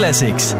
Classics.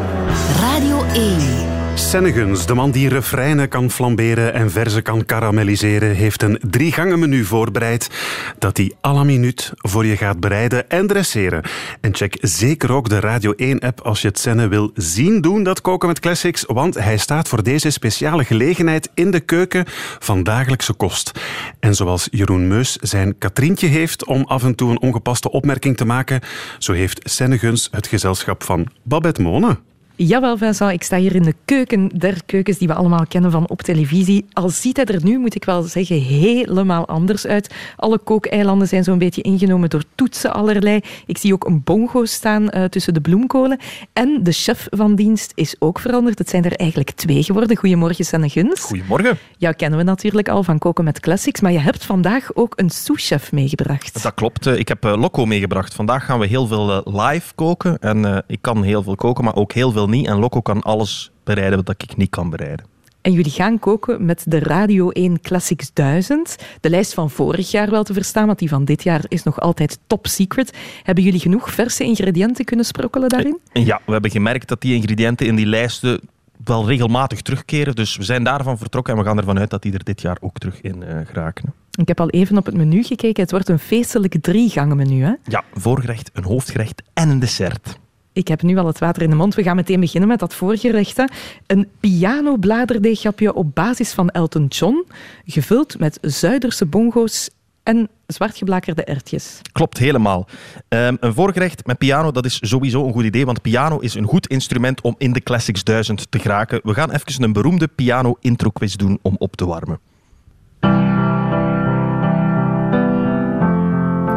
Radio 1. Sennegens, de man die refreinen kan flamberen en verzen kan karamelliseren, heeft een drie gangen menu voorbereid dat hij la minuut voor je gaat bereiden en dresseren. En check zeker ook de Radio 1-app als je het Senne wil zien doen, dat koken met classics, want hij staat voor deze speciale gelegenheid in de keuken van dagelijkse kost. En zoals Jeroen Meus zijn Katrientje heeft om af en toe een ongepaste opmerking te maken, zo heeft Sennegens het gezelschap van Babette Mone. Jawel, Vincent, ik sta hier in de keuken der keukens die we allemaal kennen van op televisie. Al ziet hij er nu, moet ik wel zeggen, helemaal anders uit. Alle kookeilanden zijn zo'n beetje ingenomen door toetsen allerlei. Ik zie ook een bongo staan uh, tussen de bloemkolen. En de chef van dienst is ook veranderd. Het zijn er eigenlijk twee geworden. Goedemorgen, Sanne Guns. Goedemorgen. Jou kennen we natuurlijk al van Koken met Classics, maar je hebt vandaag ook een sous-chef meegebracht. Dat klopt. Ik heb uh, Loco meegebracht. Vandaag gaan we heel veel live koken. En ik kan heel veel koken, maar ook heel veel niet. En Loco kan alles bereiden wat ik niet kan bereiden. En jullie gaan koken met de Radio 1 Classics 1000. De lijst van vorig jaar wel te verstaan, want die van dit jaar is nog altijd top secret. Hebben jullie genoeg verse ingrediënten kunnen sprokkelen daarin? Ja, we hebben gemerkt dat die ingrediënten in die lijsten wel regelmatig terugkeren. Dus we zijn daarvan vertrokken en we gaan ervan uit dat die er dit jaar ook terug in uh, geraken. Ik heb al even op het menu gekeken. Het wordt een feestelijk drie gangen menu. Hè? Ja, voorgerecht, een hoofdgerecht en een dessert. Ik heb nu al het water in de mond. We gaan meteen beginnen met dat voorgerecht. Een piano-bladerdeeghapje op basis van Elton John, gevuld met Zuiderse bongo's en zwartgeblakerde ertjes. Klopt helemaal. Um, een voorgerecht met piano, dat is sowieso een goed idee, want piano is een goed instrument om in de Classics 1000 te geraken. We gaan even een beroemde piano-intro-quiz doen om op te warmen.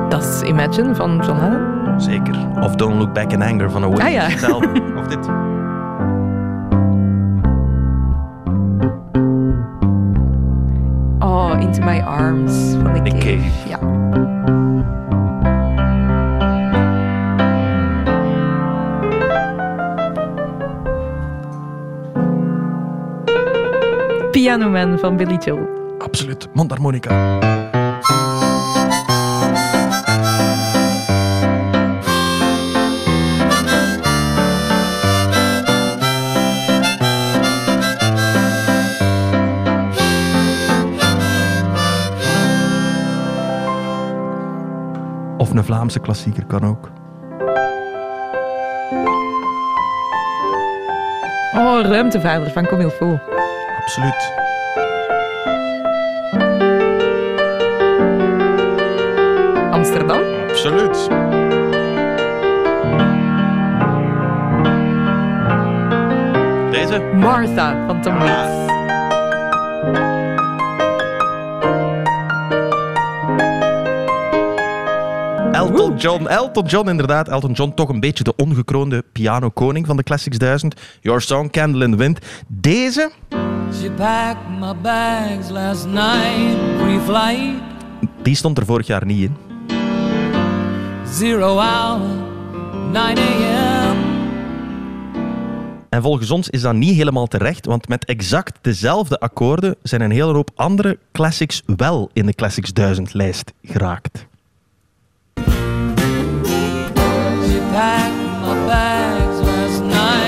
Dat is Imagine van John Lennon. Zeker. Of Don't Look Back in Anger van een ah, ja. Of dit. Oh, Into My Arms van Nick, Cave. Cave. Ja. Piano Man van Billy Joel. Absoluut. Mondharmonica. Vlaamse klassieker kan ook. Oh, Ruimtevader van Comilfo. Absoluut. Amsterdam? Absoluut. Deze? Martha van Tom Waits. Elton John. Elton John, inderdaad. Elton John, toch een beetje de ongekroonde pianokoning van de Classics 1000. Your Song, Candle in the Wind. Deze... She packed my bags last night, pre-flight. Die stond er vorig jaar niet in. Zero hour, 9 a.m. En volgens ons is dat niet helemaal terecht, want met exact dezelfde akkoorden zijn een hele hoop andere classics wel in de Classics 1000 lijst geraakt.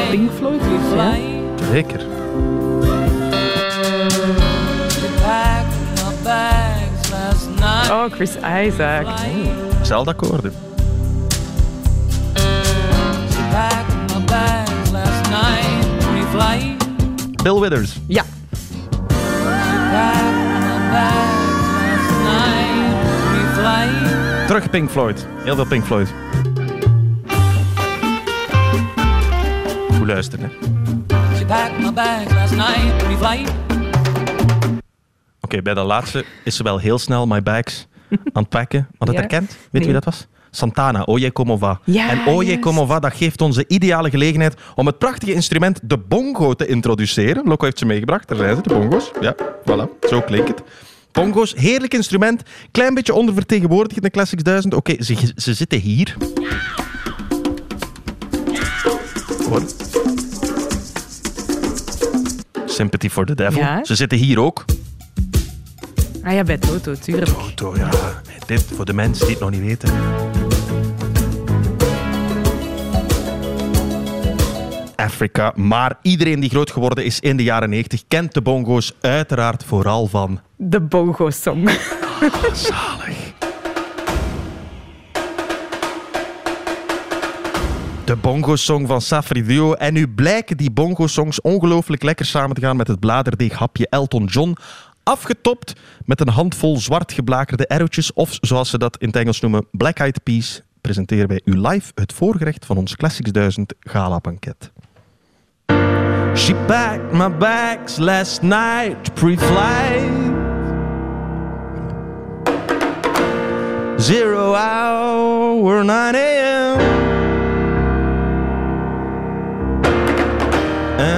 Pink Floyd? Ja. Zeker. Oh, Chris Isaac. Oh, zelfde akkoorden. Bill Withers. Ja. Terug Pink Floyd. Heel veel Pink Floyd. Luisteren. Oké, bij de laatste is ze wel heel snel my bags aan het pakken. Had het herkend? Weet je wie dat was? Santana, Oye Como Va. Ja, en Oye Como Va, dat geeft ons de ideale gelegenheid om het prachtige instrument de bongo te introduceren. Loco heeft ze meegebracht, daar zijn ze, de bongo's. Ja, voilà, zo klinkt het. Bongo's, heerlijk instrument. Klein beetje ondervertegenwoordigd in de Classics 1000. Oké, ze, ze zitten hier. Hoor. Sympathy for the Devil. Ja. Ze zitten hier ook. Ah ja, bij Toto, tuurlijk. Toto, ja. Dit voor de mensen die het nog niet weten. Africa. Maar iedereen die groot geworden is in de jaren 90 kent de bongo's uiteraard vooral van... De bongo-song. Oh, zalig. De bongo-song van Safri Duo. En nu blijken die bongo-songs ongelooflijk lekker samen te gaan met het bladerdeeghapje Elton John. Afgetopt met een handvol zwart geblakerde arrowtjes. Of zoals ze dat in het Engels noemen, Black Eyed Peas. Presenteren wij u live het voorgerecht van ons Classics 1000 gala-banket. She packed my bags last night pre-flight. Zero hour, 9 a.m.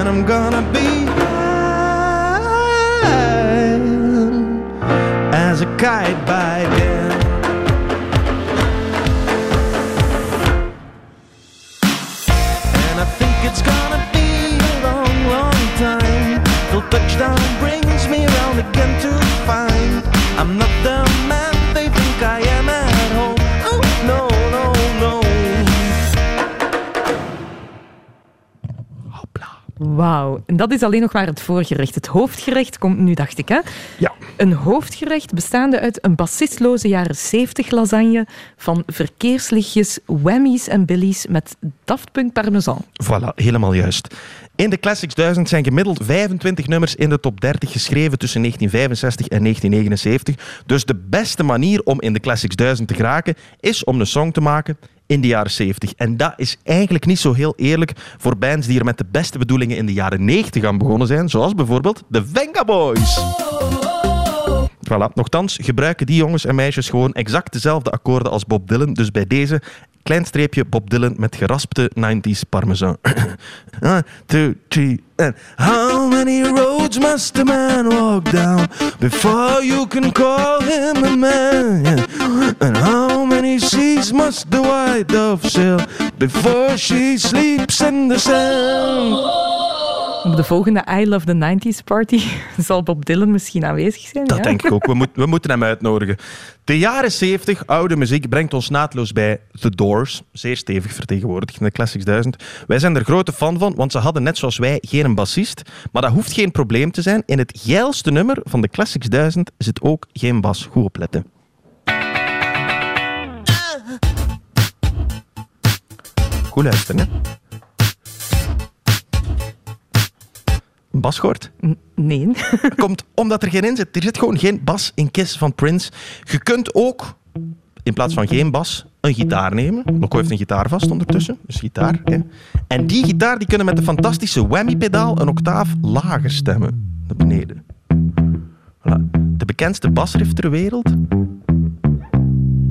I'm gonna be high as a kite by then. Wauw. En dat is alleen nog maar het voorgerecht. Het hoofdgerecht komt nu, dacht ik. Hè? Ja. Een hoofdgerecht bestaande uit een bassistloze jaren 70 lasagne van verkeerslichtjes, whammies en billies met Daft Punk parmesan. Voilà, helemaal juist. In de Classics 1000 zijn gemiddeld 25 nummers in de top 30 geschreven tussen 1965 en 1979. Dus de beste manier om in de Classics 1000 te geraken is om een song te maken in de jaren 70. En dat is eigenlijk niet zo heel eerlijk voor bands die er met de beste bedoelingen in de jaren 90 aan begonnen zijn, zoals bijvoorbeeld de Venga Boys. Voilà. Nochtans gebruiken die jongens en meisjes gewoon exact dezelfde akkoorden als Bob Dylan. Dus bij deze klein streepje Bob Dylan met geraspte 90s parmesan. One, two, three, and how many roads must a man walk down before you can call him a man? And how many seas must the white dove sail before she sleeps in the sand? Op de volgende I Love the 90s party zal Bob Dylan misschien aanwezig zijn. Dat ja? denk ik ook. We, moet- we moeten hem uitnodigen. De jaren 70, oude muziek, brengt ons naadloos bij The Doors. Zeer stevig vertegenwoordigd in de Classics 1000. Wij zijn er grote fan van, want ze hadden net zoals wij geen bassist. Maar dat hoeft geen probleem te zijn. In het geilste nummer van de Classics 1000 zit ook geen bas. Goed opletten. Goed luisteren, hè? Een bas gehoord? N- Nee. komt omdat er geen in zit. Er zit gewoon geen bas in Kiss van Prince. Je kunt ook, in plaats van geen bas, een gitaar nemen. Loco heeft een gitaar vast ondertussen, dus gitaar. Hè. En die gitaar die kunnen met de fantastische whammy-pedaal een octaaf lager stemmen. Naar beneden. Voilà. De bekendste basriff ter wereld,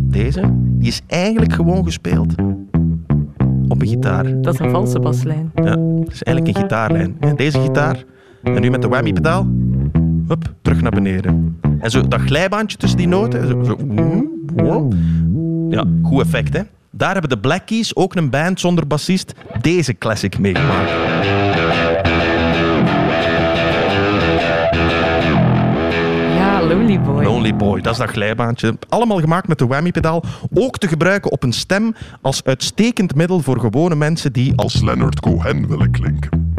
deze, die is eigenlijk gewoon gespeeld op een gitaar. Dat is een valse baslijn. Ja, het is eigenlijk een gitaarlijn. Deze gitaar. En nu met de whammy-pedaal. Hup, terug naar beneden. En zo dat glijbaantje tussen die noten. Zo, zo. Ja, goed effect, hè. Daar hebben de Black Keys, ook een band zonder bassist, deze classic meegemaakt. Lonely Boy. Lonely Boy, dat is dat glijbaantje. Allemaal gemaakt met de whammy-pedaal. Ook te gebruiken op een stem als uitstekend middel voor gewone mensen die als als Leonard Cohen willen klinken.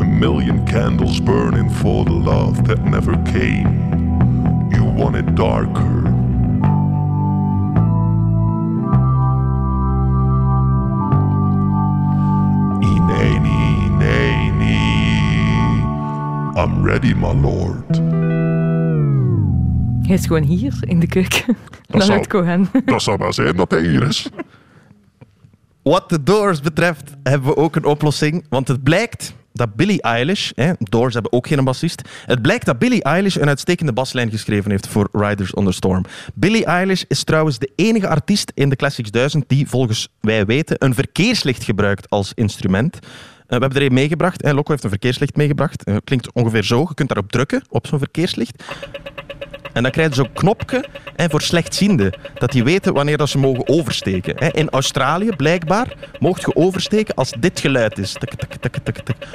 A million candles burning for the love that never came. You want it darker. I'm ready, my lord. Hij is gewoon hier in de keuken. Dat zou- Cohen. Dat zou maar zijn dat hij hier is. Wat de Doors betreft hebben we ook een oplossing. Want het blijkt dat Billie Eilish, hè, Doors hebben ook geen bassist, het blijkt dat Billie Eilish een uitstekende baslijn geschreven heeft voor Riders on the Storm. Billie Eilish is trouwens de enige artiest in de Classics 1000 die volgens wij weten een verkeerslicht gebruikt als instrument. Eh, we hebben er een meegebracht. Hè. Loco heeft een verkeerslicht meegebracht. Eh, klinkt ongeveer zo. Je kunt daarop drukken, op zo'n verkeerslicht. En dan krijgen ze zo'n knopje hè, voor slechtzienden. Dat die weten wanneer dat ze mogen oversteken. In Australië, blijkbaar, mocht je oversteken als dit geluid is.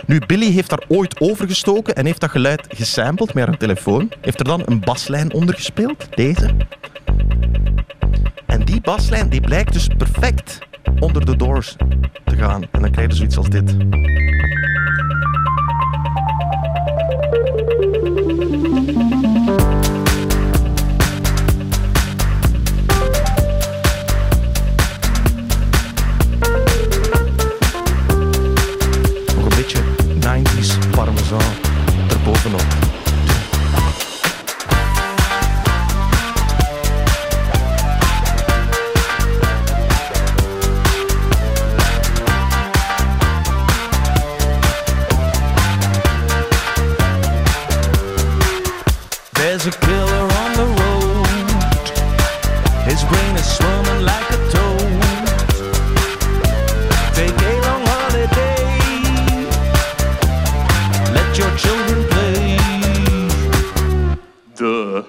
Nu, Billy heeft daar ooit overgestoken en heeft dat geluid gesampled met haar telefoon. Heeft er dan een baslijn onder gespeeld. Deze. En die baslijn die blijkt dus perfect onder de doors te gaan. En dan krijg je zoiets als dit. A killer on the road. His brain is swimming like a toad. Take a long holiday. Let your children play. Duh.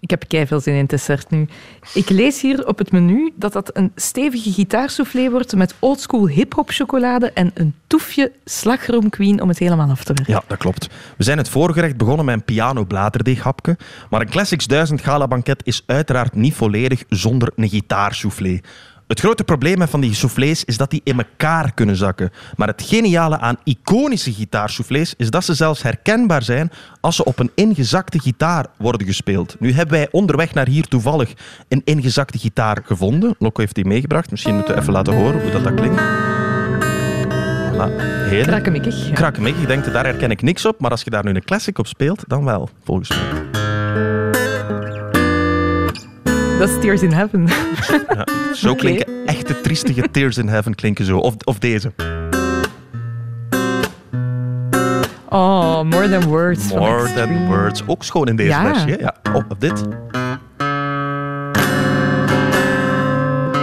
Ik heb veel zin in het dessert nu. Ik lees hier op het menu dat dat een stevige gitaarsoufflé wordt met oldschool hip-hop chocolade en een toefje slagroom queen om het helemaal af te werken. Ja, dat klopt. We zijn het voorgerecht begonnen met een piano bladerdeeghapje, maar een Classics 1000 gala banket is uiteraard niet volledig zonder een gitaarsoufflé. Het grote probleem van die soufflés is dat die in elkaar kunnen zakken. Maar het geniale aan iconische gitaarsoufflés is dat ze zelfs herkenbaar zijn als ze op een ingezakte gitaar worden gespeeld. Nu hebben wij onderweg naar hier toevallig een ingezakte gitaar gevonden. Loco heeft die meegebracht. Misschien moeten we even laten horen hoe dat, dat klinkt. Voilà. Krakkemikkig. ja. Krakkemikkig. Ik denk, daar herken ik niks op. Maar als je daar nu een classic op speelt, dan wel, volgens mij. Dat is Tears in Heaven. Ja, zo klinken echte triestige Tears in Heaven klinken zo. Of, of deze. Oh, More Than Words. More. Than Words. Ook schoon in deze Ja. hè? Ja. Of dit.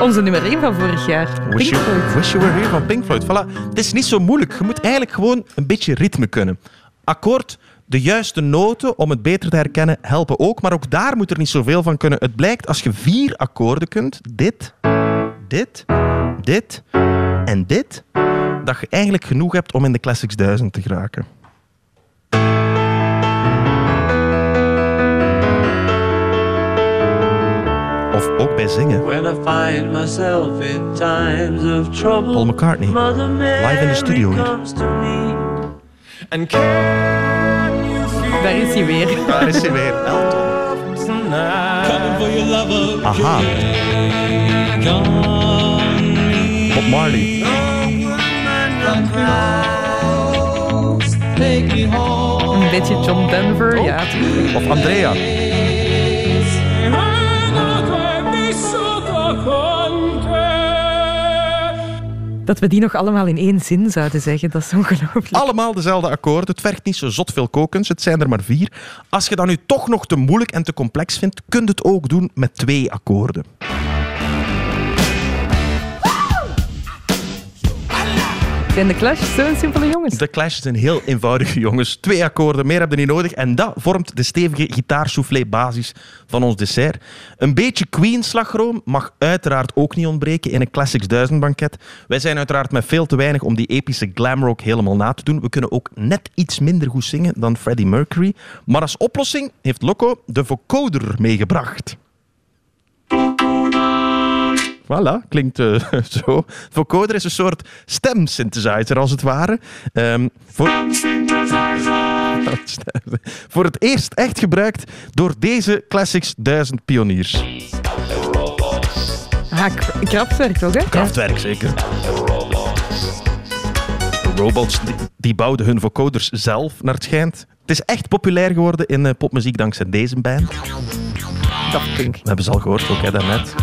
Onze nummer 1 van vorig jaar. Wish Pink you, Floyd. wish you were here van Pink Floyd. Voilà. Het is niet zo moeilijk. Je moet eigenlijk gewoon een beetje ritme kunnen. Akkoord, de juiste noten om het beter te herkennen helpen ook. Maar ook daar moet er niet zoveel van kunnen. Het blijkt als je vier akkoorden kunt. Dit, dit, dit en dit. Dat je eigenlijk genoeg hebt om in de Classics 1000 te geraken. Of ook bij zingen. When I find myself in times of trouble, Paul McCartney. Live in de studio hier. Daar is hij weer. Daar is hij weer. Elton. tonight? Coming for your lover. Aha. Bob Marley. Een beetje John Denver. Ja. Of Andrea. Dat we die nog allemaal in één zin zouden zeggen, dat is ongelooflijk. Allemaal dezelfde akkoorden. Het vergt niet zo zot veel kokens. Het zijn er maar vier. Als je dat nu toch nog te moeilijk en te complex vindt, kun je het ook doen met twee akkoorden. Zijn de Clash zo'n simpele jongens? De Clash zijn heel eenvoudige jongens. Twee akkoorden, meer hebben je niet nodig. En dat vormt de stevige gitaarsoufflé basis van ons dessert. Een beetje Queen slagroom mag uiteraard ook niet ontbreken in een Classics 1000 banket. Wij zijn uiteraard met veel te weinig om die epische glamrock helemaal na te doen. We kunnen ook net iets minder goed zingen dan Freddie Mercury. Maar als oplossing heeft Loco de vocoder meegebracht. Voilà, klinkt eh, zo. Vocoder is een soort stemsynthesizer, als het ware. Ehm, voor... voor het eerst echt gebruikt door deze Classics 1000 pioniers. Ah, Kraftwerk toch, hè? Kraftwerk, zeker. Robots die, die bouwden hun vocoders zelf, naar het schijnt. Het is echt populair geworden in eh, popmuziek dankzij deze band. Daft Punk. We hebben ze al gehoord, ook hè, daarnet.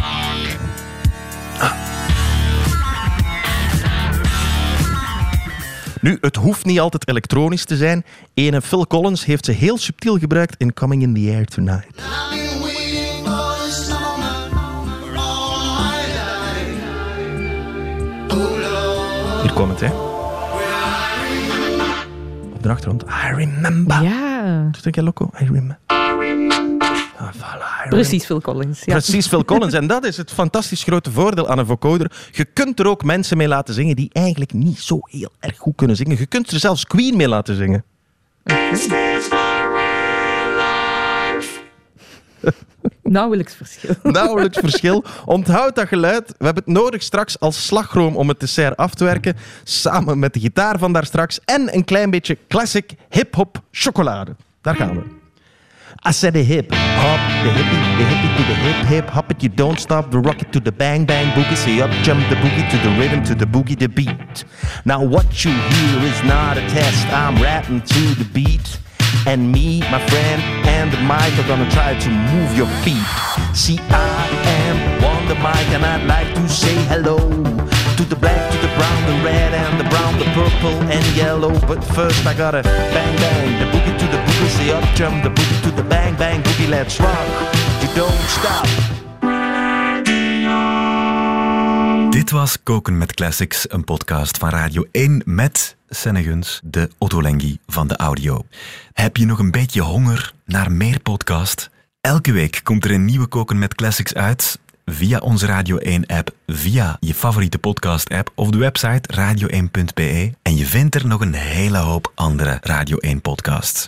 Nu, het hoeft niet altijd elektronisch te zijn. Ene Phil Collins heeft ze heel subtiel gebruikt in Coming in the Air Tonight. Hier komt het, hè. Op de achtergrond. I remember. Ja, Toen denk je, loco, I remember. Ah, voilà, precies Phil Collins. Ja. Precies, Phil Collins. En dat is het fantastisch grote voordeel aan een vocoder. Je kunt er ook mensen mee laten zingen die eigenlijk niet zo heel erg goed kunnen zingen. Je kunt er zelfs Queen mee laten zingen. Nauwelijks verschil. Nauwelijks verschil. Onthoud dat geluid. We hebben het nodig straks als slagroom om het dessert af te werken. Samen met de gitaar van daar straks. En een klein beetje classic hip-hop chocolade. Daar gaan we. I said the hip hop, the hippie, the hippie to the hip hip hop it. You don't stop the rocket to the bang bang boogie. Say up jump the boogie to the rhythm to the boogie the beat. Now what you hear is not a test. I'm rapping to the beat. And me, my friend, and the mic are gonna try to move your feet. See, I am on the mic and I'd like to say hello to the black, to the brown, the red, and the brown, the purple, and yellow. But first I gotta bang bang the boogie to the boogie, say up jump the boogie Let's rock. You don't stop. Dit was Koken met Classics, een podcast van Radio 1 met Senneguns, de Ottolenghi van de audio. Heb je nog een beetje honger naar meer podcast? Elke week komt er een nieuwe Koken met Classics uit via onze Radio 1-app, via je favoriete podcast-app of de website radio1.be. En je vindt er nog een hele hoop andere Radio 1-podcasts.